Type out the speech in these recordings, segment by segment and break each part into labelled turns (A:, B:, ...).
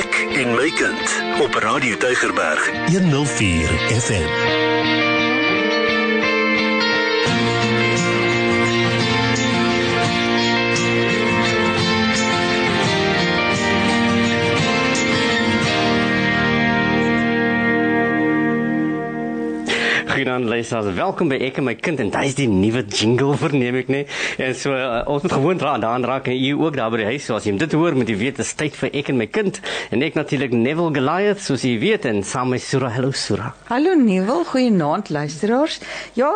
A: Ek en my kind op Radio Tygerberg 104 FM.
B: Luisteraars, welkom by Ek en my kind en dis die nuwe jingle verneem ek nê. En so uh, ons moet gewoon dra daaraan raak en u ook daar by die huis so as jy dit hoor moet jy weet dit is tyd vir Ek en my kind. En ek natuurlik Neville Goliath soos jy weet en saam met Sura. Hallo Sura.
C: Hallo Neville, goeienaand luisteraars. Ja,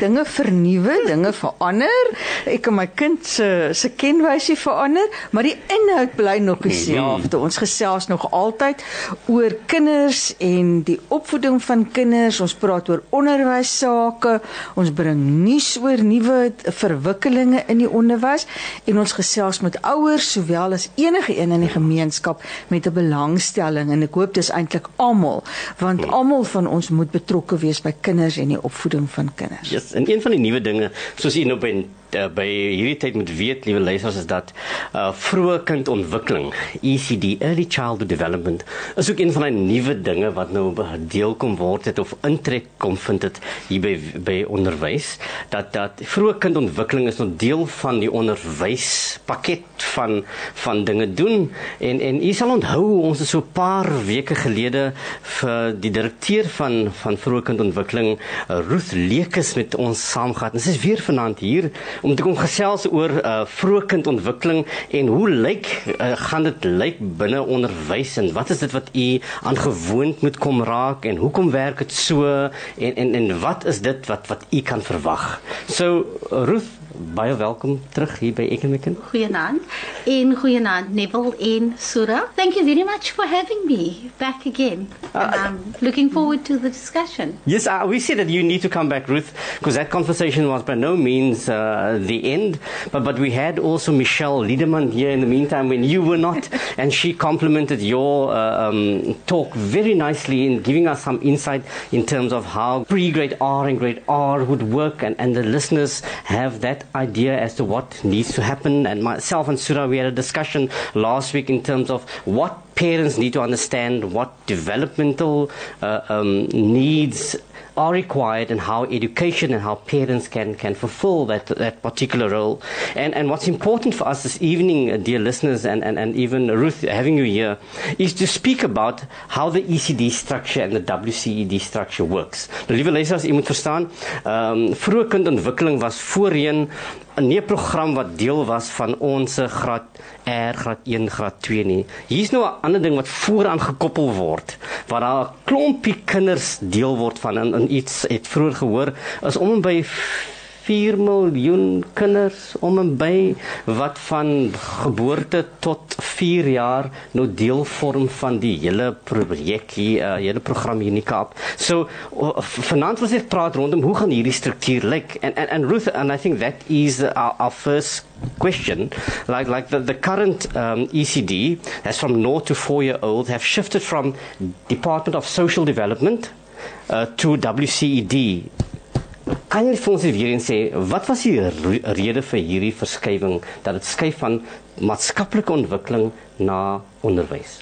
C: dinge vernuwe, dinge verander. Ek en my kind se se kenwysie verander, maar die inhoud bly nog dieselfde. Ons gesels nog altyd oor kinders en die opvoeding van kinders. Ons praat oor onderwys sake. Ons bring nuus oor nuwe verwikkelinge in die onderwys en ons gesels met ouers sowel as enige een in die gemeenskap met 'n belangstelling en ek hoop dis eintlik almal want almal van ons moet betrokke wees by kinders en die opvoeding van kinders.
B: Ja, yes, en een van die nuwe dinge soos jy nou by uh, by hierdie tyd moet weet liewe luisters is dat uh, vroeë kindontwikkeling ECD early childhood development is ook een van die nuwe dinge wat nou deel kom word het of intrek kom vind het hier by by onderwys dat dat vroeë kindontwikkeling is 'n deel van die onderwyspakket van van dinge doen. En en u sal onthou ons is so 'n paar weke gelede vir die direkteur van van vroeë kindontwikkeling Ruth Lekes met ons saamgegaan. En sy is weer vanaand hier om te kom gesels oor uh, vroeë kindontwikkeling en hoe lyk uh, gaan dit lyk binne onderwys en wat is dit wat u aangewoond moet kom raak en hoekom werk dit so en en en wat is dit wat wat u kan verwag. So Ruth baie welkom terug hier by Ek en my kind.
D: Goeienaand. En goeienaand Neville en Sura. Thank you very much for having me back again. And I'm looking forward to the discussion.
B: Yes, uh, we said that you need to come back Ruth because that conversation was by no means uh, the end but but we had also Michelle Liederman here in the meantime when you were not and she complimented your uh, um, talk very nicely in giving us some insight in terms of how pre-grade R and grade R would work and and the listeners have that idea as to what needs to happen. And myself and Sura, we had a discussion last week in terms of what parents need to understand, what developmental uh, um, needs are required and how education and how parents can, can fulfill that, that particular role. And, and what's important for us this evening, uh, dear listeners, and, and, and even Ruth, having you here, is to speak about how the ECD structure and the WCED structure works. Nou, lieve luisteraars, u moet verstaan, um, vroege kindontwikkeling was voorheen 'n nie program wat deel was van ons graad R, graad 1, graad 2 nie. Hier's nou 'n ander ding wat vooraan gekoppel word waar daar 'n klompie kinders deel word van in, in iets het vroeër gehoor is om by 4 miljoen kinders om en by wat van geboorte tot 4 jaar nou deel vorm van die hele projek hier, uh, hele program hier in die Kaap. So vanaand was dit praat rondom hoe gaan hierdie struktuur lyk? And, and and Ruth and I think that is our, our first question. Like like the the current um, ECD that's from 0 to 4 year old have shifted from Department of Social Development uh, to WCED Kan jy vir ons weer eens sê wat was die rede vir hierdie verskywing dat dit skuif van maatskaplike ontwikkeling na onderwys?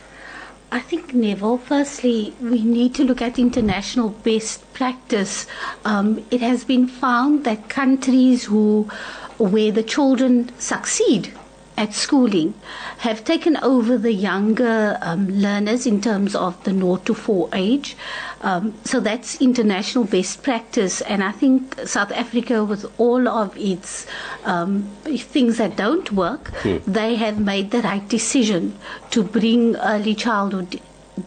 D: I think, Neville, firstly, we need to look at international best practice. Um, it has been found that countries who, where the children succeed at schooling have taken over the younger um, learners in terms of the 0 to 4 age. Um, so that's international best practice. And I think South Africa, with all of its um, things that don't work, hmm. they have made the right decision to bring early childhood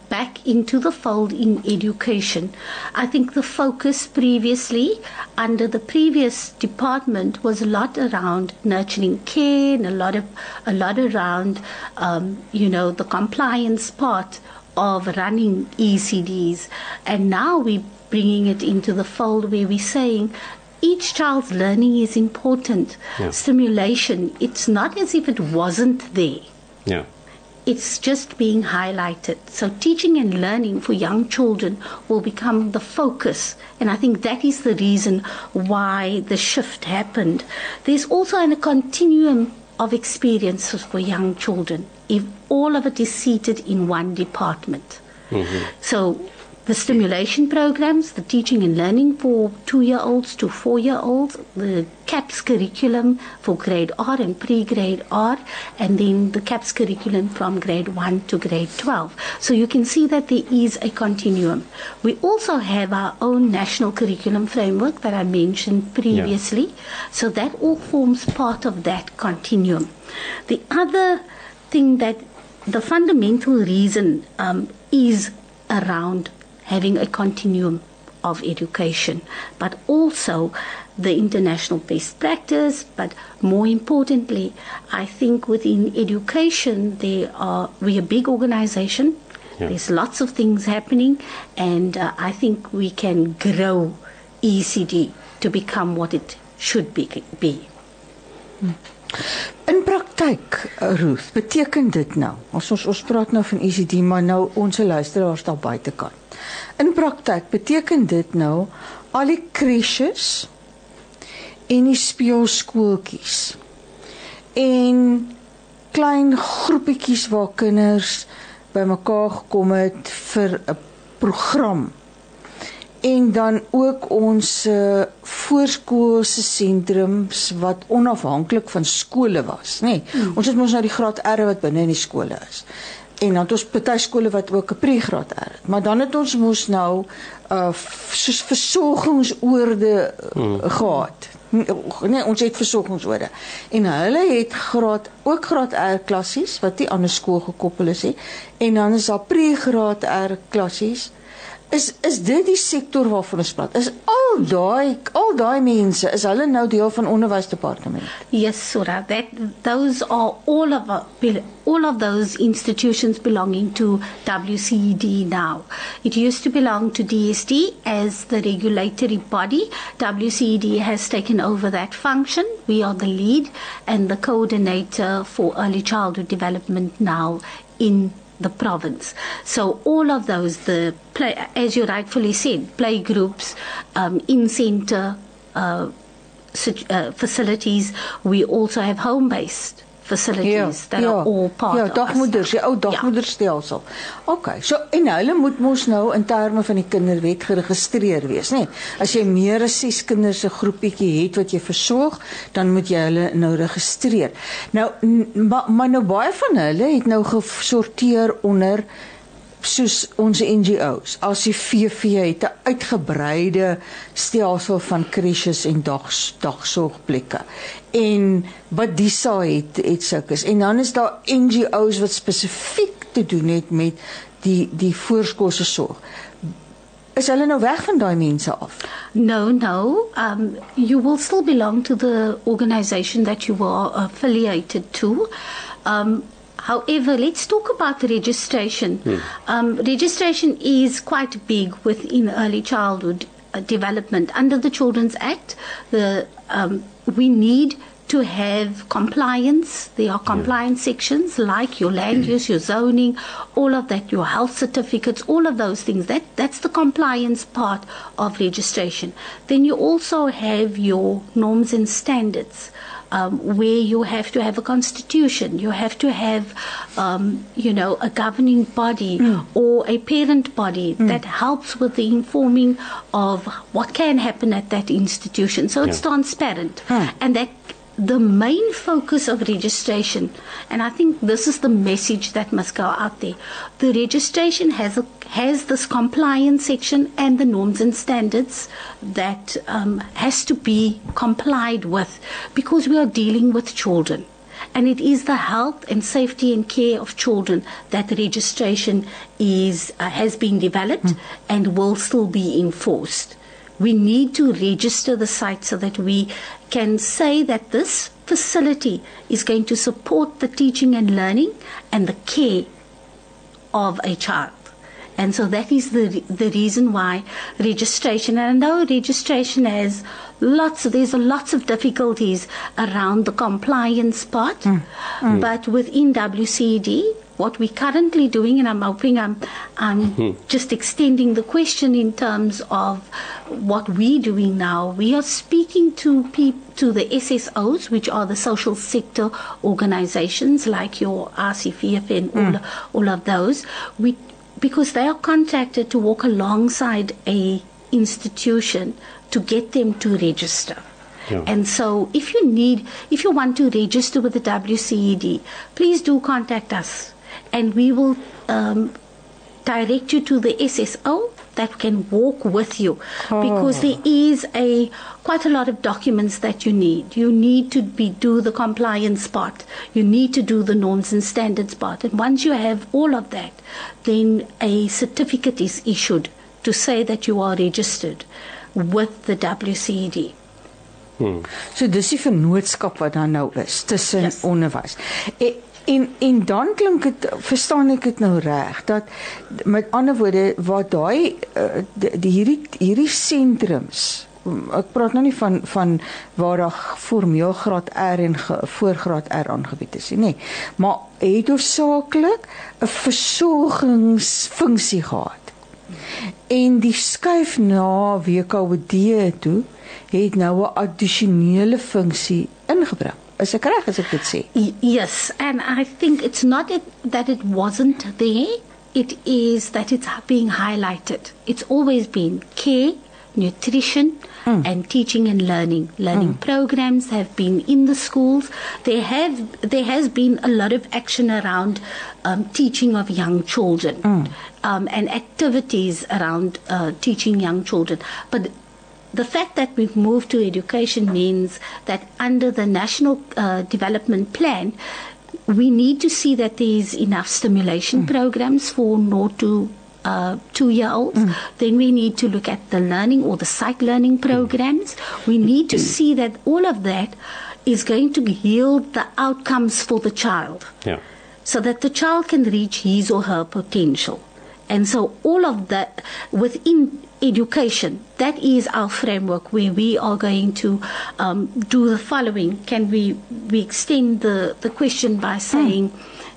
D: back into the fold in education. I think the focus previously under the previous department was a lot around nurturing care and a lot of a lot around um, you know the compliance part of running ECDs, and now we're bringing it into the fold where we're saying each child's learning is important. Yeah. Stimulation, it's not as if it wasn't there.
B: Yeah
D: it's just being highlighted. So teaching and learning for young children will become the focus. And I think that is the reason why the shift happened. There's also a continuum of experiences for young children. if all of it is seated in one department. Mm-hmm. So the stimulation programs, the teaching and learning for two-year-olds to four-year-olds, the CAPS curriculum for grade R and pre-grade R, and then the CAPS curriculum from grade 1 to grade 12. So you can see that there is a continuum. We also have our own national curriculum framework that I mentioned previously. So that all forms part of that continuum. The other thing that the fundamental reason um, is around having a continuum of education, but also the international best practice. But more importantly, I think within education, there are we a big organization.
B: Yeah.
D: There's lots of things happening, and uh, I think we can grow ECD to become what it should be. be.
C: In praktyk, eh, Ruth, beteken dit nou? Ons ons ons praat nou van ECD, maar nou ons luisteraars daar buitekant. In praktyk beteken dit nou al die crèches en die speelskooltjies en klein groepetjies waar kinders bymekaar gekom het vir 'n program en dan ook ons uh, voorskoolse sentrums wat onafhanklik van skole was, nê. Nee, mm. Ons het mos nou die graad R wat binne in die skole is. En dan het ons party skole wat ook 'n pre-graad R het. Maar dan het ons mos nou uh soos versorgingsoorde mm. gehad. Nee, ons het versorgingsoorde. En hulle het graad ook graad R klassies wat nie aan 'n skool gekoppel is nie. En dan is daar pre-graad R klassies is is dit die sektor waarvan ons praat? Is al daai al daai mense is hulle nou deel van onderwysdepartement?
D: Yes, Sura. That those are all of all of those institutions belonging to WCED now. It used to belong to DSD as the regulatory body. WCED has taken over that function. We are the lead and the coordinator for early childhood development now in the province. So all of those, the play, as you rightfully said, play groups, um, in centre uh, uh, facilities. We also have home based facilities ja, that ja, are all part
C: ja, dagmoeders, die ou dagmoederstelsel. Ja. OK. So en hulle moet mos nou in terme van die kinderwet geregistreer wees, nê? Nee, as jy meer as 6 kinders se groepietjie het wat jy versorg, dan moet jy hulle nou registreer. Nou maar, maar nou baie van hulle het nou gesorteer onder soos ons NGO's as die VV het 'n uitgebreide stelsel van crèches en dag dagsorgplekke. En wat DISA het het sulkes. En dan is daar NGO's wat spesifiek te doen het met die die voorskoolse sorg. Is hulle nou weg van daai mense af?
D: No no. Um you will still belong to the organization that you were affiliated to. Um However, let's talk about the registration. Hmm. Um, registration is quite big within early childhood uh, development. Under the Children's Act, the, um, we need to have compliance. There are compliance yeah. sections like your land use, your zoning, all of that, your health certificates, all of those things. That that's the compliance part of registration. Then you also have your norms and standards um, where you have to have a constitution, you have to have, um, you know, a governing body mm. or a parent body mm. that helps with the informing of what can happen at that institution. So it's yeah. transparent, mm. and that the main focus of registration, and I think this is the message that must go out there. The registration has a, has this compliance section and the norms and standards that um, has to be complied with because we are dealing with children. And it is the health and safety and care of children that the registration is uh, has been developed mm. and will still be enforced. We need to register the site so that we can say that this facility is going to support the teaching and learning and the care of a child. And so that is the the reason why registration. And I know registration has lots. There's lots of difficulties around the compliance part, mm. Mm. but within WCD, what we're currently doing, and I'm hoping I'm, I'm hmm. just extending the question in terms of what we're doing now. We are speaking to people, to the SSOs, which are the social sector organizations like your RCVF and all, hmm. all of those. We, because they are contacted to walk alongside a institution to get them to register.
B: Yeah.
D: And so, if you need, if you want to register with the WCED, please do contact us, and we will um, direct you to the SSO that can walk with you, because there is a quite a lot of documents that you need. You need to be do the compliance part. You need to do the norms and standards part, and once you have all of that, then a certificate is issued to say that you are registered with the WCED.
C: So dis die vennootskap wat dan nou is tussen
D: Yes.
C: yes. onderwys. En en en dan klink dit verstaan ek dit nou reg dat met ander woorde waar daai uh, die, die hierdie hierdie sentrums ek praat nou nie van van waar daar formeel graad R en ge, voorgraad R aangebied is nie, nê. Maar het hoofsaaklik 'n versorgingsfunksie gehad. En die skuif na WKOD toe het nou 'n addisionele funksie ingebring. Is ek reg as ek dit sê?
D: Yes, and I think it's not it, that it wasn't there, it is that it's being highlighted. It's always been care, nutrition, and teaching and learning. Learning programs have been in the schools. There have there has been a lot of action around um, teaching of young children um, and activities around uh, teaching young children, but the fact that we've moved to education means that under the national uh, development plan, we need to see that there is enough stimulation programs for no to uh, two year olds. Then we need to look at the learning or the psych learning programs. We need to see that all of that is going to yield the outcomes for the child
B: Ja.
D: so that the child can reach his or her potential. And so all of that within education, that is our framework where we are going to um, do the following. Can we, we extend the, the question by saying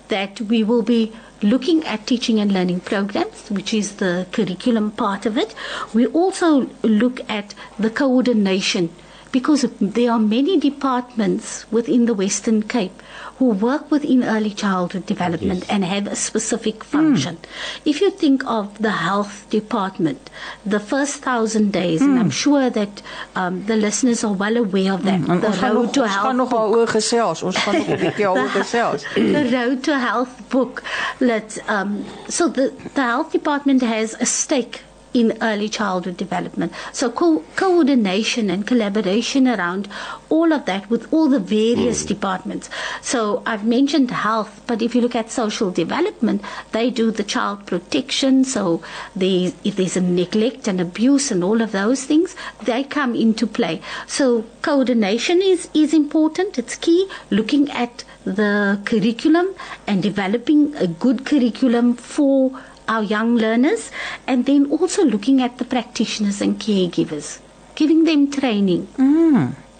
D: that we will be looking at teaching and learning programs, which is the curriculum part of it. We also look at the coordination because there are many departments within the Western Cape who work within early childhood development and have a specific function. If you think of the health department, the first thousand days, and I'm sure that um, the listeners are well aware of that,
C: En
D: the road to health
C: nog daaroor gesels. Ons gaan nog 'n bietjie daaroor gesels.
D: the Road to Health book. Let um, so the the health department has a stake in early childhood development. So co- coordination and collaboration around all of that with all the various mm. departments. So I've mentioned health, but if you look at social development, they do the child protection. So the if there's a neglect and abuse and all of those things, they come into play. So coordination is is important. It's key. Looking at the curriculum and developing a good curriculum for our young learners, and then also looking at the practitioners and caregivers, giving them training.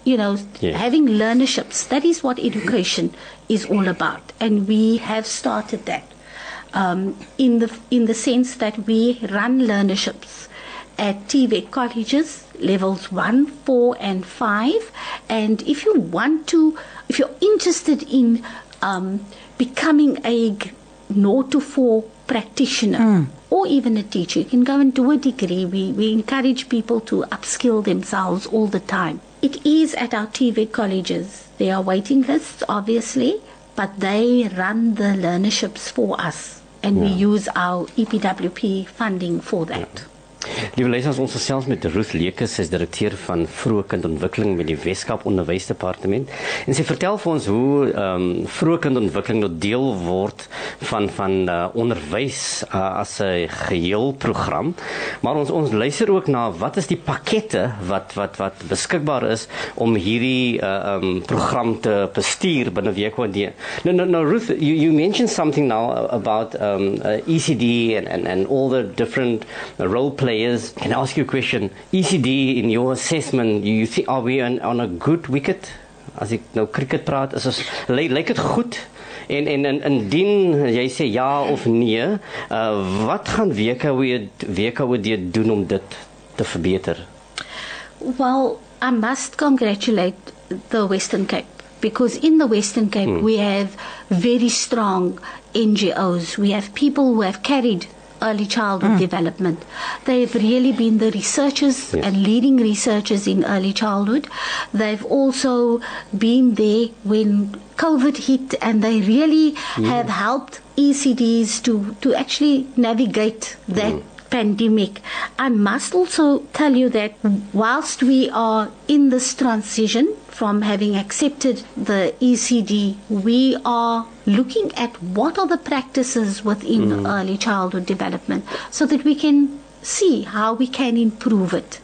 D: You know,
B: Yes.
D: having learnerships. That is what education is all about, and we have started that um, in the in the sense that we run learnerships at TVET colleges, levels one, four, and five. And if you want to, if you're interested in um, becoming a g- no to four practitioner hmm. or even a teacher, you can go and do a degree. We, we encourage people to upskill themselves all the time. It is at our TVET colleges. There are waiting lists, obviously, but they run the learnerships for us. And we use our E EPWP funding for that.
B: Liewe luisters, ons gesels met Ruth Lekes, sy is direkteur van vroeë kindontwikkeling by die Weskaap Onderwysdepartement. En sy vertel vir ons hoe ehm um, vroeë kindontwikkeling nou deel word van van uh, onderwys uh, as 'n geheel program. Maar ons ons luister ook na wat is die pakkette wat wat wat beskikbaar is om hierdie uh, ehm um, program te bestuur binne WKD. No no no Ruth, you you mentioned something now about um, uh, ECD and, and and all the different role players. Can I ask you a question? ECD in your assessment, you think are we on, on a good wicket? As ek nou cricket praat, is ons lyk lyk dit goed? En en en indien jy sê ja of nee, uh, wat gaan WKW WKW doen om dit te verbeter?
D: Well, I must congratulate the Western Cape because in the Western Cape we have very strong NGOs. We have people who have carried early childhood hmm. development. They've really been the researchers
B: Yes.
D: and leading researchers in early childhood. They've also been there when COVID hit and they really have helped ECDs to, to actually navigate that hmm. Pandemic. I must also tell you that whilst we are in this transition from having accepted the ECD, we are looking at what are the practices within mm. early childhood development so that we can see how we can improve it.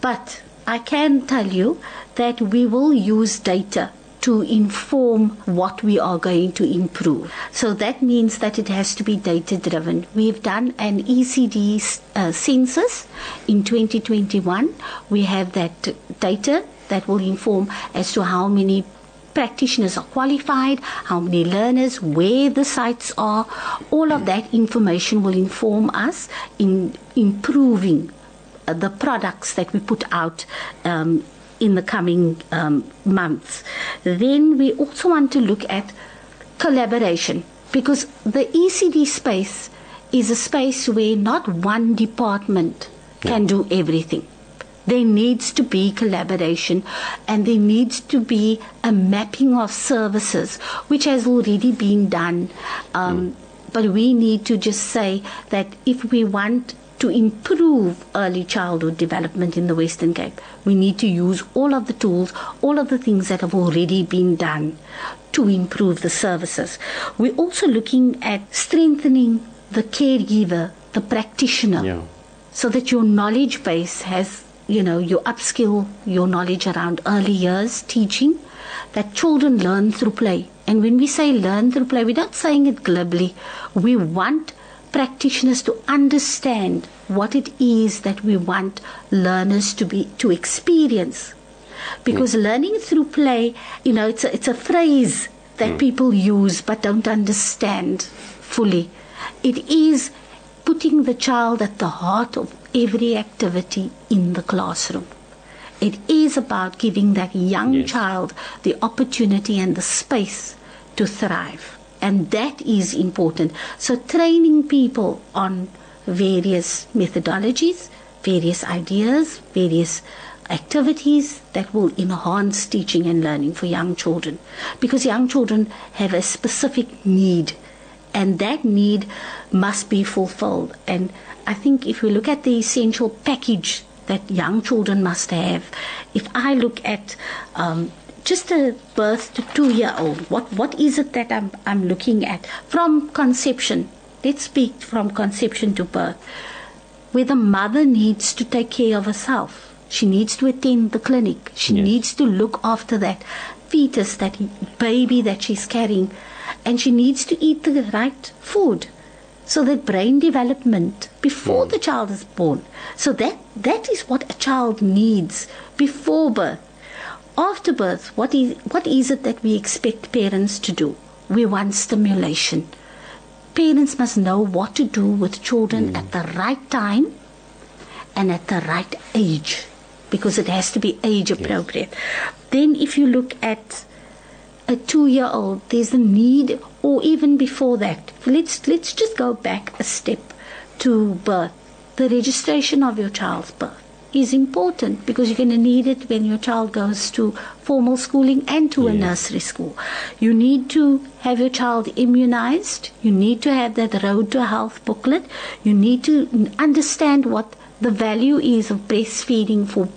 D: But I can tell you that we will use data to inform what we are going to improve. So that means that it has to be data driven. We've done an ECD uh, census in 2021. We have that data that will inform as to how many practitioners are qualified, how many learners, where the sites are. All of that information will inform us in improving uh, the products that we put out um, in the coming um, months. Then we also want to look at collaboration because the ECD space is a space where not one department can do everything. There needs to be collaboration and there needs to be a mapping of services, which has already been done. Um, But we need to just say that if we want to improve early childhood development in the Western Cape, we need to use all of the tools, all of the things that have already been done to improve the services. We're also looking at strengthening the caregiver, the practitioner
B: Yeah.
D: so that your knowledge base has, you know, you upskill your knowledge around early years teaching, that children learn through play. And when we say learn through play, we're not saying it glibly. We want practitioners to understand what it is that we want learners to be to experience. Because hmm. learning through play, you know, it's a, it's a phrase that hmm. people use but don't understand fully. It is putting the child at the heart of every activity in the classroom. It is about giving that young
B: Yes.
D: child the opportunity and the space to thrive. And that is important. So, training people on various methodologies, various ideas, various activities that will enhance teaching and learning for young children. Because young children have a specific need and that need must be fulfilled. And I think if we look at the essential package that young children must have, if I look at um, just a birth to two year old, what, what is it that I'm, I'm looking at from conception? Let's speak from conception to birth, where the mother needs to take care of herself. She needs to attend the clinic. She
B: Yes.
D: needs to look after that fetus, that baby that she's carrying, and she needs to eat the right food so that brain development before mm. the child is born. So that that is what a child needs before birth. After birth, what is what is it that we expect parents to do? We want stimulation. Parents must know what to do with children hmm. at the right time and at the right age because it has to be age appropriate. Then, if you look at a two year old, there's a need, or even before that, let's, let's just go back a step to birth. The registration of your child's birth is important because you're going to need it when your child goes to formal schooling and to a nursery school. You need to have your child immunized. You need to have that road to health booklet. You need to understand what the value is of breastfeeding for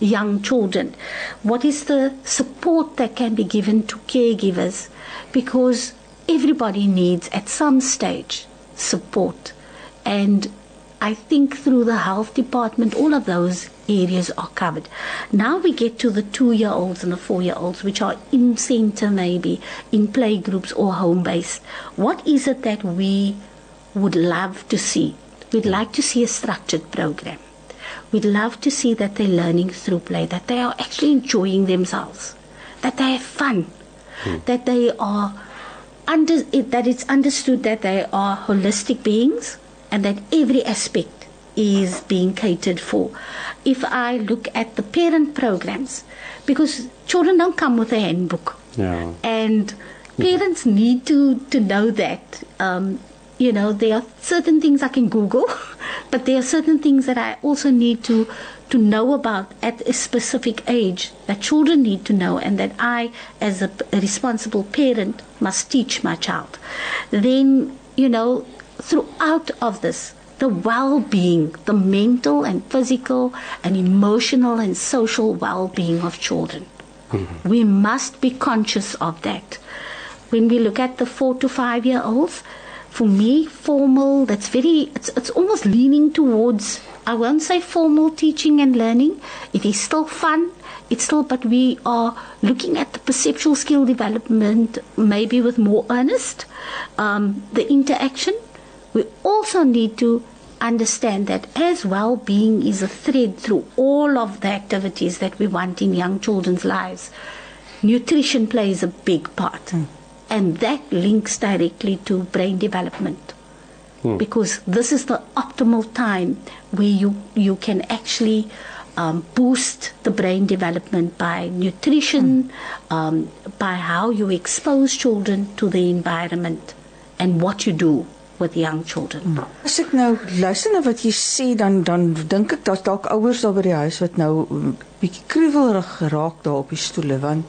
D: young children. What is the support that can be given to caregivers? Because everybody needs at some stage support. And I think through the health department, all of those areas are covered. Now we get to the two year olds and the four year olds, which are in center maybe, in play groups or home based. What is it that we would love to see? We'd like to see a structured program. We'd love to see that they're learning through play, that they are actually enjoying themselves, that they have fun, hmm. that they are under, that it's understood that they are holistic beings and that every aspect is being catered for. If I look at the parent programs, because children don't come with a handbook,
B: Yeah.
D: and parents need to to know that. Um, you know, there are certain things I can Google, but there are certain things that I also need to to know about at a specific age that children need to know, and that I, as a, a responsible parent, must teach my child. Then, you know, throughout of this, the well-being, the mental and physical and emotional and social well-being of children. We must be conscious of that. When we look at the four to five year olds, for me, formal, that's very, it's, it's almost leaning towards, I won't say formal teaching and learning. It is still fun. It's still, but we are looking at the perceptual skill development maybe with more earnest, um, the interaction. We also need to understand that as well being is a thread through all of the activities that we want in young children's lives, nutrition plays a big part. And that links directly to brain development. Because this is the optimal time where you, you can actually um, boost the brain development by nutrition, um, by how you expose children to the environment, and what you do with young children.
C: As ek nou luister na wat jy sê dan dan dink ek daar's dalk ouers daar by die huis wat nou mm, bietjie kruiwelrig geraak daar op die stoele want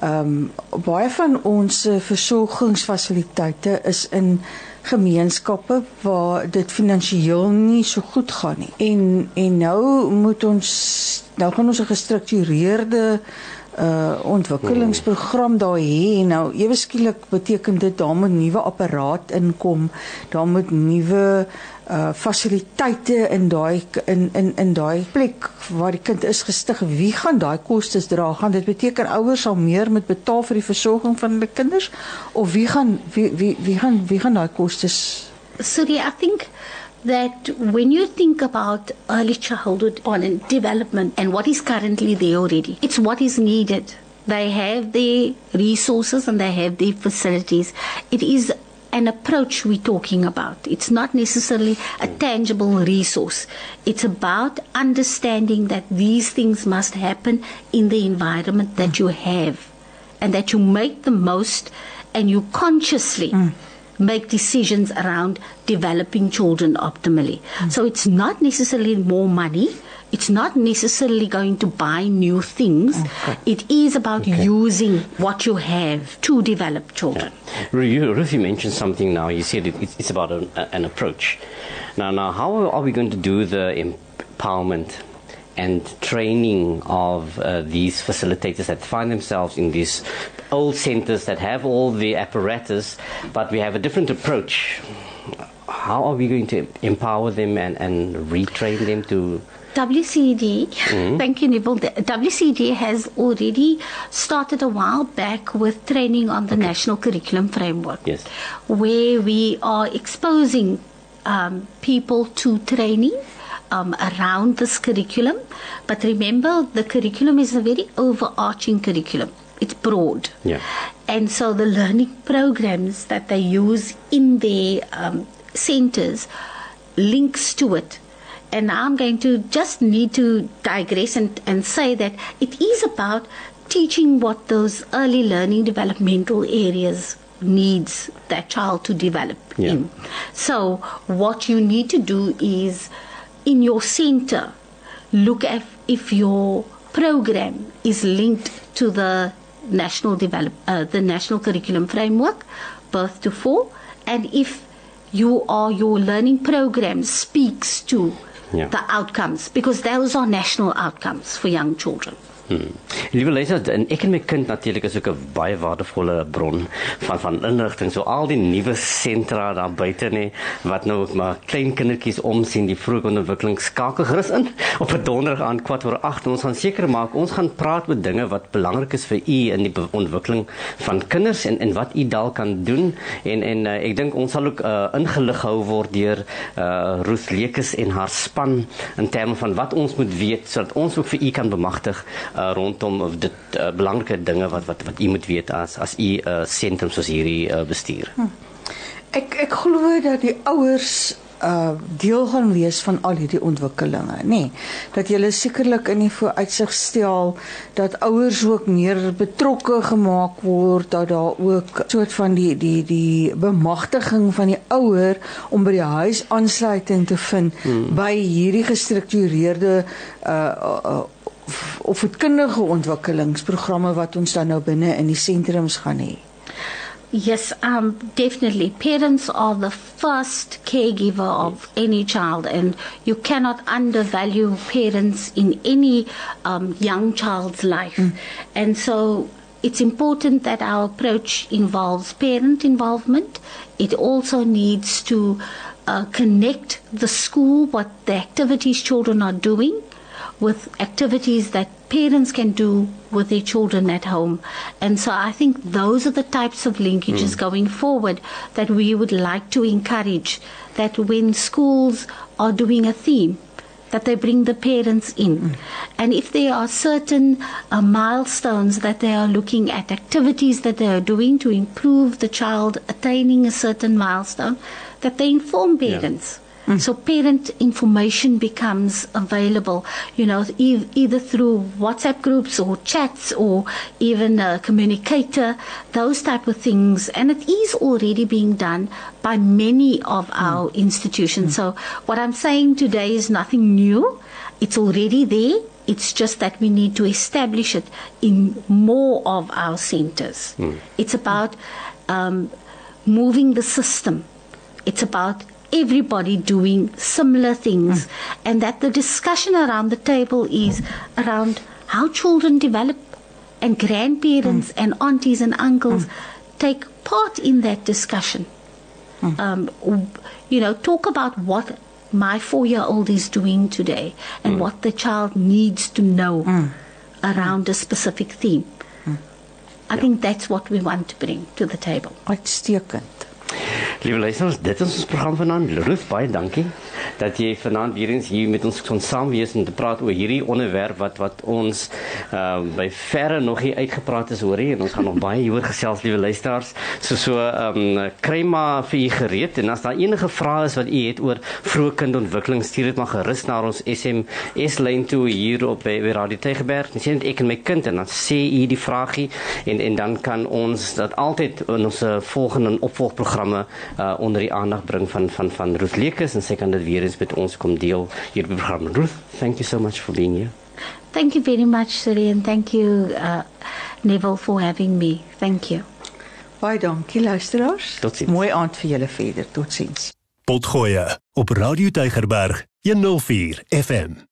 C: ehm um, baie van ons versorgingsfasiliteite is in gemeenskappe waar dit finansiëel nie so goed gaan nie. En en nou moet ons nou gaan ons 'n gestruktureerde uh ontwikkelingsprogram daar hê nou ewe skielik beteken dit daar moet nuwe apparaat inkom. Daar moet nuwe uh fasiliteite in daai in in in daai plek waar die kind is gestig. Wie gaan daai kostes dra? Gaan dit beteken ouers sal meer moet betaal vir die versorging van hulle kinders? Of wie gaan wie wie wie gaan wie gaan daai kostes
D: Suri, I think that when you think about early childhood on and development and what is currently there already, it's what is needed. They have the resources and they have the facilities. It is an approach we're talking about. It's not necessarily a tangible resource. It's about understanding that these things must happen in the environment that you have and that you make the most and you consciously mm. Make decisions around developing children optimally. So it's not necessarily more money. It's not necessarily going to buy new things. It is about using what you have to develop children.
B: You- Ruth, you mentioned something now. You said it, it's, it's about an, an approach. Now, now, how are we going to do the empowerment and training of uh, these facilitators that find themselves in these old centers that have all the apparatus, but we have a different approach? How are we going to empower them and, and retrain them to?
D: WCD, thank you, Neville. WCD has already started a while back with training on the National Curriculum Framework,
B: Yes.
D: where we are exposing um, people to training. Um, around this curriculum, but remember the curriculum is a very overarching curriculum. It's broad,
B: Yeah.
D: and so the learning programs that they use in their um, centers links to it. And I'm going to just need to digress and, and say that it is about teaching what those early learning developmental areas needs that child to develop
B: Yeah.
D: in. So what you need to do is in your center look at if your program is linked to the national develop uh, the national curriculum framework birth to four and if you are your learning program speaks to
B: Yeah.
D: the outcomes because those are national outcomes for young children
B: Hmm. Liewe luister, en ek en my kind natuurlik is ook 'n baie waardevolle bron van van inligting. So al die nuwe sentra daar buite nê wat nou ook maar klein kindertjies omsien die vroeë ontwikkeling skakel gerus in op 'n donderdag aan kwart oor 8 en ons gaan seker maak ons gaan praat met dinge wat belangrik is vir u in die ontwikkeling van kinders en en wat u dalk kan doen en en uh, ek dink ons sal ook uh, ingelig gehou word deur uh, Ruth Lekes en haar span in terme van wat ons moet weet sodat ons ook vir u kan bemagtig uh, rondom of dit uh, belangrike dinge wat wat wat u moet weet as as u 'n uh, sentrum soos hierdie uh, bestuur? Hm.
C: Ek ek glo dat die ouers uh deel gaan wees van al hierdie ontwikkelinge, nê. Nee, dat jy sekerlik in die vooruitsig stel dat ouers ook meer betrokke gemaak word, dat daar ook soort van die die die bemagtiging van die ouer om by die huis aansluiting te vind hmm. by hierdie gestruktureerde uh, uh of opvoedkundige ontwikkelingsprogramme wat ons dan nou binne in die sentrums gaan hê.
D: Yes, um, definitely. Parents are the first caregiver of any child, and you cannot undervalue parents in any um, young child's life. Mm. And so it's important that our approach involves parent involvement. It also needs to uh, connect the school, what the activities children are doing, with activities that parents can do with their children at home. And so I think those are the types of linkages mm. going forward that we would like to encourage that when schools are doing a theme, that they bring the parents in. Mm. And if there are certain uh, milestones that they are looking at, activities that they are doing to improve the child attaining a certain milestone, that they inform parents. Yeah Mm. So parent information becomes available, you know, e- either through WhatsApp groups or chats or even a communicator, those type of things. And it is already being done by many of mm. our institutions. Mm. So what I'm saying today is nothing new. It's already there. It's just that we need to establish it in more of our centers. Mm. It's about um, moving the system. It's about everybody doing similar things, mm. and that the discussion around the table is around how children develop, and grandparents mm. and aunties and uncles mm. take part in that discussion. Hmm. Um, you know, talk about what my four year old is doing today and hmm. what the child needs to know hmm. around a specific theme. I yeah. think that's what we want to bring to the table.
C: Uitstekend.
B: Liewe luisters, dit is ons program vanaand. Ruth, baie dankie dat jy vanaand weer eens hier met ons kon saam wees en te praat oor hierdie onderwerp wat wat ons uh by verre nog nie uitgepraat is hoor en ons gaan nog baie hieroor gesels liewe luisters. So so um kry maar vir u gereed en as daar enige vrae is wat u het oor vroeë kindontwikkeling, stuur dit maar gerus na ons SMS lyn toe hier op by, by Radio Tegeberg. Dis net ek en my kind en dan sê u die vragie en en dan kan ons dat altyd in ons volgende opvolgprogramme uh onder die aandag bring van van van Ruth Lekes en sy kan dit weer eens met ons kom deel hier by program. Ruth, thank you so much for being here.
D: Thank you very much, Siri, and thank you, uh, Neville, for having me. Thank you.
C: Baie dankie, luisteraars.
B: Totsiens.
C: Mooi aand vir julle verder. Totsiens.
A: Potgoeie op Radio Tygerberg 104 FM.